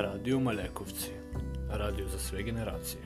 Radio Maljakovci. Radio za sve generacije.